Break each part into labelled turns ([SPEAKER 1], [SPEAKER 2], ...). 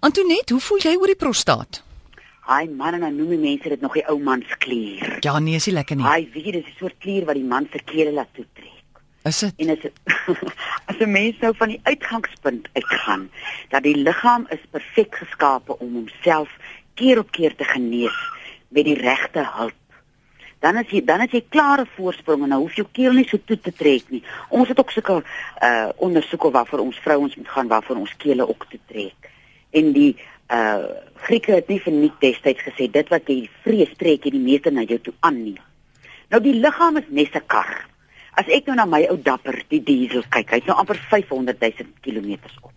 [SPEAKER 1] Antoinette, hoe voel jy oor die prostaat?
[SPEAKER 2] Hy man en dan noem die mense dit nog die ou man se klier.
[SPEAKER 1] Ja, nee, is nie lekker nie.
[SPEAKER 2] Hy weet dit is 'n soort klier wat die man se klere laat toetrek.
[SPEAKER 1] Is dit?
[SPEAKER 2] En as as 'n mens nou van die uitgangspunt uitgaan dat die liggaam is perfek geskape om homself keer op keer te genees met die regte hulp. Dan as jy dan as jy klare voorsprong en nou hoef jou keel nie so toe te trek nie. Ons het ook sulke uh ondersoeke waarvoor ons vrouens moet gaan waarvoor ons kele ook toe trek. En die uh Grieke het nie vir nie destyds gesê dit wat jy vrees trek jy die meeste na jou toe aan nie. Nou die liggaam is net 'n kar. As ek nou na my ou dapper, die diesel kyk, hy't nou amper 500 000 km op.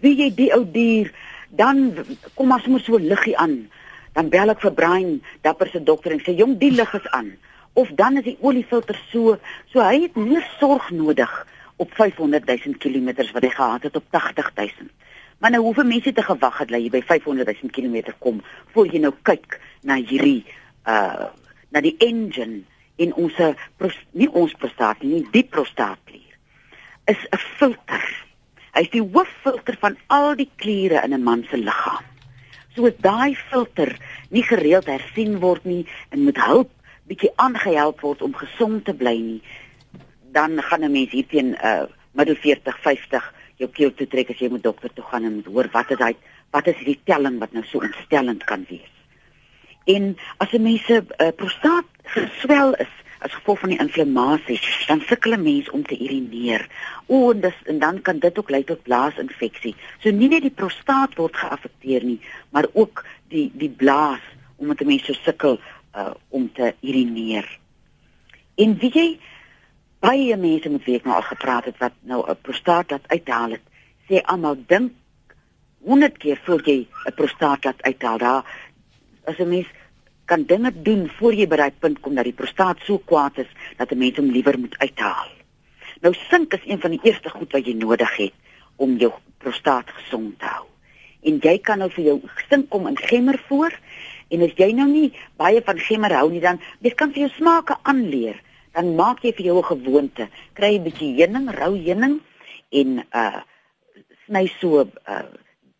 [SPEAKER 2] Wie jy die ou dier, dan kom maar sommer so liggie aan. Dan bel ek vir Brian, dapper se dokter en sê jong, die lig is aan. Of dan is die oliefilter so, so hy het meer sorg nodig op 500 000 km wat hy gehad het op 80 000. Maar nou hoeveel mense te gewag het dat jy by 500 000 km kom voor jy nou kyk na hierdie uh na die engine en ons nie ons prostaat nie, die prostaatklier is 'n filter. Hy is die hooffilter van al die kliere in 'n man se liggaam. So as daai filter nie gereeld hersien word nie en met hulp bietjie aangehelp word om gesond te bly nie, dan gaan 'n mens hierteen uh middel 40, 50 jou keel toe trek as jy moet dokter toe gaan en hoor wat is hy wat is die telling wat nou so ontstellend kan wees. En as 'n mens se uh, prostaat geswel is as gevolg van die inflammasie, dan sukkel 'n mens om te urineer. O, en, dis, en dan kan dit ook lei tot blaasinfeksie. So nie net die prostaat word geaffekteer nie, maar ook die die blaas omdat 'n mens so sukkel uh, om te urineer. En wie jy baie mense met wie ek nou al gepraat het wat nou 'n prostaat laat uithaal het, sê almal dink 100 keer voor jy 'n prostaat laat uithaal. Daar as 'n mens kan dinge doen voor jy by daai punt kom dat die prostaat so kwaad is dat 'n mens hom liewer moet uithaal. Nou sink is een van die eerste goed wat jy nodig het om jou prostaat gesond te hou. En jy kan nou vir jou sink kom in gemmer voor en as jy nou nie baie van gemmer hou nie dan jy kan vir jou smake aanleer. Dan maak jy vir jou 'n gewoonte. Kry 'n bietjie heuning, rou heuning en uh sny so uh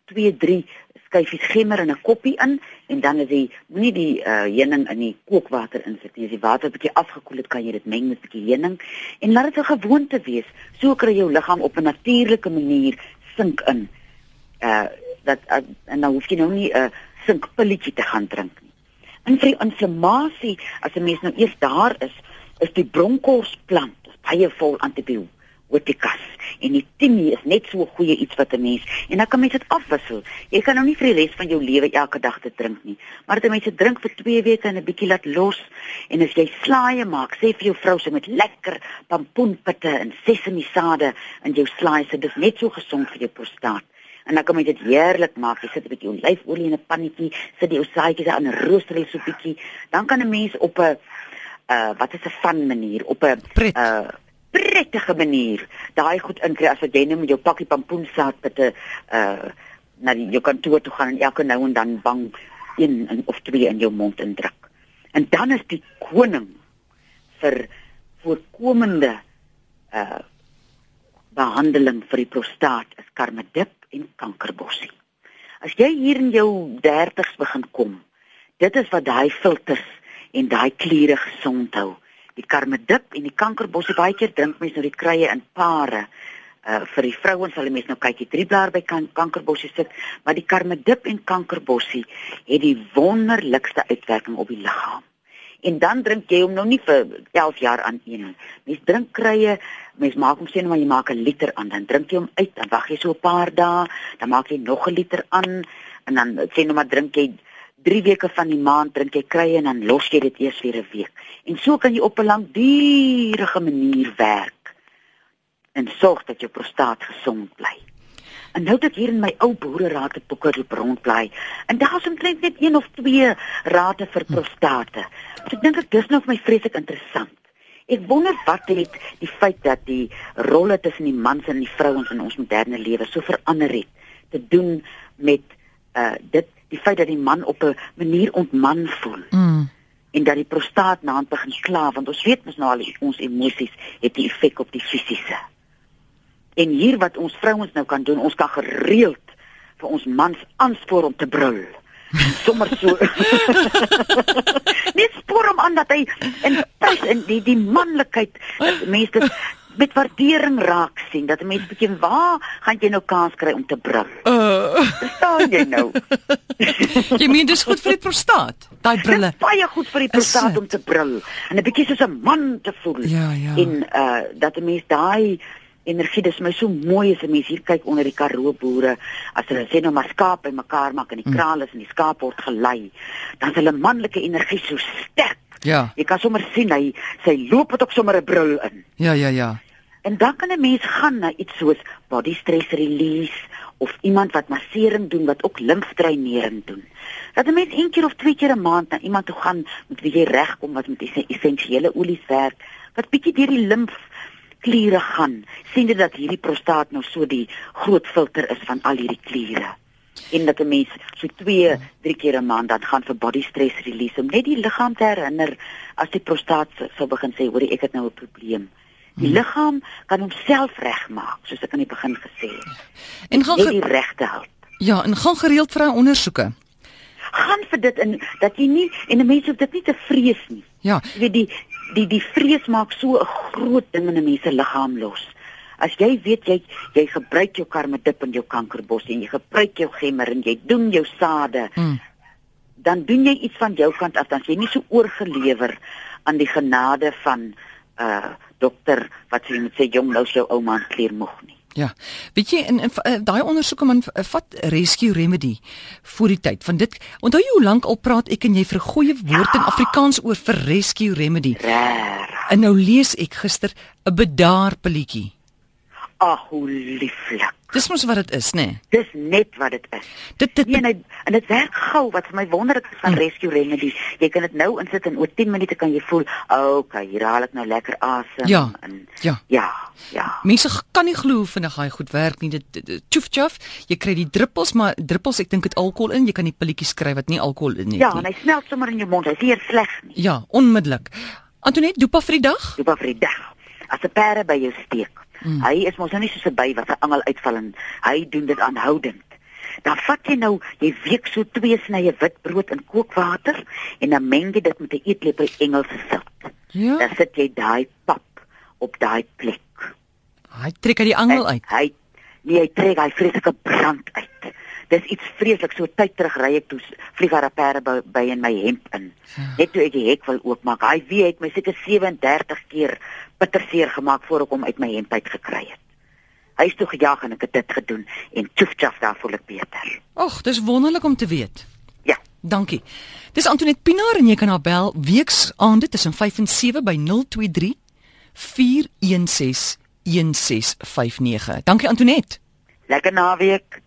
[SPEAKER 2] 2 3 skyfies gemmer in 'n koppie in en dan is die moenie die uh heuning in die kookwater insit nie. As die water bietjie afgekoel het, kan jy dit meng met 'n bietjie heuning en laat dit 'n gewoonte wees. So kry jou liggaam op 'n natuurlike manier sink in. Uh dat uh, en nou hoef jy nou nie 'n uh, sinkpilletjie te gaan drink nie. En vir die inflammasie, as 'n mens nou eers daar is, is die bronkhorsplant baie vol antibiotika otikas en die timie is net so 'n goeie iets wat 'n mens en dan kan mens dit afwissel. Jy kan nou nie vir die res van jou lewe elke dag dit drink nie, maar dit mense drink vir 2 weke en 'n bietjie laat los en as jy slaaie maak, sê vir jou vrou sy met lekker pampoenpitte en sesamiesade in jou slaai, dit is net so gesond vir jou prostaat. En dan kan jy dit heerlik maak. Jy sit 'n bietjie olyfolie in 'n pannetjie, sit die ou saaitjies aan rooster so bietjie. Dan kan 'n mens op 'n uh wat is 'n van manier op 'n uh prettige manier daai goed inkry as wat jy nou met jou pakkie pampoensaad met 'n uh na die jou kantoor toe gaan en elke nou en dan bang een en of twee in jou mond indruk. En dan is die koning vir voorkomende uh behandeling vir die prostaat is karmedip en kankerbossie. As jy hier in jou 30's begin kom, dit is wat daai filters en daai kliere gesond hou die karmedip en die kankerbossie baie keer drink mense nou die kruie in pare. Uh vir die vrouens sal die mense nou kyk, die drie blaar by kan, kankerbossie sit, maar die karmedip en kankerbossie het die wonderlikste uitwerking op die liggaam. En dan drink jy hom nou nie vir 11 jaar aan een nie. Mens drink kruie, mens maak hom sien maar jy maak 'n liter aan, dan drink jy hom uit, dan wag jy so 'n paar dae, dan maak jy nog 'n liter aan en dan sê nou maar drink jy 3 weke van die maand drink jy krye en dan los jy dit eers weer 'n week. En so kan jy op 'n langdurige manier werk en sorg dat jou prostaat gesond bly. En nou dat hier in my ou boereraad het boeke loop rondbly en daar is omtrent net een of twee rade vir prostate. So ek dink ek dis nou vir my vreeslik interessant. Ek wonder wat het die feit dat die rolle tussen die mans en die vrouens in ons moderne lewe so verander het te doen met uh dit die feit dat die man op 'n manier ontman voel. Mm. En dat die prostaat naand begin kla want ons weet mos nou al ons emosies het 'n effek op die fisiese. En hier wat ons vrouens nou kan doen, ons kan gereeld vir ons mans aanspoor om te brul. Sommer so. Net spoor hom aan dat hy in tuis in die die manlikheid mense dit met waardering raak sien dat 'n mens bietjie waar gaan jy nou kans kry om te brul?
[SPEAKER 1] Uh.
[SPEAKER 2] Verstaan jy nou?
[SPEAKER 1] jy meen dis goed vir die prostaat, daai brille.
[SPEAKER 2] Dit is baie goed vir die prostaat om te brul en 'n bietjie soos 'n man te voel.
[SPEAKER 1] Ja, ja.
[SPEAKER 2] En uh dat 'n mens daai energie. Dis my so mooi as 'n mens hier kyk onder die Karoo boere. As hulle sê nou maar skaap by mekaar maak en die kraal is en die skaap word gelei dan is hulle manlike energie so sterk.
[SPEAKER 1] Ja.
[SPEAKER 2] jy kan sommer sien hy sy loop het ook sommer 'n brul in.
[SPEAKER 1] Ja, ja, ja.
[SPEAKER 2] en dan kan 'n mens gaan na iets soos body stress release of iemand wat massering doen wat ook limfdreinering doen. Dat 'n mens een keer of twee keer 'n maand na iemand toe gaan met wie jy regkom wat met die essensiële olies werk wat bietjie deur die limf kliere gaan sien dit dat hierdie prostaat nou so die groot filter is van al hierdie kliere en dat 'n mens so 2, 3 keer 'n maand dan gaan vir body stress release om net die liggaam te herinner as die prostaat sou begin sê hoor ek het nou 'n probleem. Die hmm. liggaam kan homself regmaak soos ek aan die begin gesê het.
[SPEAKER 1] En gaan
[SPEAKER 2] net die regte help.
[SPEAKER 1] Ja, en gaan gereeld hy ondersoeke.
[SPEAKER 2] Gaan vir dit in dat jy nie en 'n mens hoef dit nie te vrees nie.
[SPEAKER 1] Ja.
[SPEAKER 2] Jy weet die die die vrees maak so 'n groot ding in 'n mens se liggaam los. As jy weet jy jy gebruik jou karmedip in jou kankerbos en jy gebruik jou gemmer en jy doen jou sade,
[SPEAKER 1] Mm.
[SPEAKER 2] dan doen jy iets van jou kant af dan jy nie so oorgelewer aan die genade van uh dokter wat sê moet sê jong nou is jou ouma kleer moeg nie.
[SPEAKER 1] Ja. Weet jy in, in uh, daai ondersoeke man uh, vat rescue remedy voor die tyd. Van dit onthou jy hoe lank al praat ek en jy vir 'n goeie woord ja. in Afrikaans oor vir rescue remedy.
[SPEAKER 2] Reg.
[SPEAKER 1] En nou lees ek gister 'n bedaarpelletjie.
[SPEAKER 2] Ag hoe lieflik.
[SPEAKER 1] Dis mos wat dit is, nê? Nee?
[SPEAKER 2] Dis net wat dit is.
[SPEAKER 1] Dit dit
[SPEAKER 2] Nee, en dit en dit werk gou wat vir my wonderlik is van
[SPEAKER 1] Mm.
[SPEAKER 2] Rescue Remedy. Jy kan dit nou insit en oor 10 minute kan jy voel, okay, hier haal ek nou lekker asem
[SPEAKER 1] Ja.
[SPEAKER 2] en
[SPEAKER 1] Ja.
[SPEAKER 2] ja, ja.
[SPEAKER 1] Mense kan nie glo hoe vinnig hy goed werk nie. Dit dit- dit- tjoef tjoef. Jy kry die druppels, maar druppels, ek dink dit alkohol in. Jy kan die pilletjies kry wat nie alkohol in het
[SPEAKER 2] Ja, en
[SPEAKER 1] nie.
[SPEAKER 2] hy smelt sommer in jou mond. Hy's nie sleg nie.
[SPEAKER 1] Ja, onmiddellik. Antoinette, dopa vir die dag?
[SPEAKER 2] Doop af vir die dag. As 'n perde by jou steek.
[SPEAKER 1] Mm.
[SPEAKER 2] Hy is mos nou nie soos 'n by wat 'n angel uitval en hy doen dit aanhoudend. Dan vat jy nou, jy week so twee snye witbrood in kookwater en dan meng jy dit met 'n eetlepel Engelse sout.
[SPEAKER 1] Ja.
[SPEAKER 2] Dan sit jy daai pap op daai plek.
[SPEAKER 1] Hy trek uit die angel uit.
[SPEAKER 2] Hy nee, hy trek hy vreeslike brand uit. Dis iets vreeslik. So tyd terug ry ek toe vlieg haar 'n perde by, by in my hemp in. Net toe ek die hek wil oopmaak. Hy wie het my seker 37 keer bitterseer gemaak voor ek hom uit my hemp uit gekry het. Hy is toe gejaag en ek het dit gedoen en tjoef tjof daar voel ek beter.
[SPEAKER 1] Ag, dis wonderlik om te weet.
[SPEAKER 2] Ja.
[SPEAKER 1] Dankie. Dis Antoinette Pinaar en jy kan haar bel weeks aande tussen 5 en 7 by 023 416 1659. Dankie Antoinette.
[SPEAKER 2] Lekker naweek.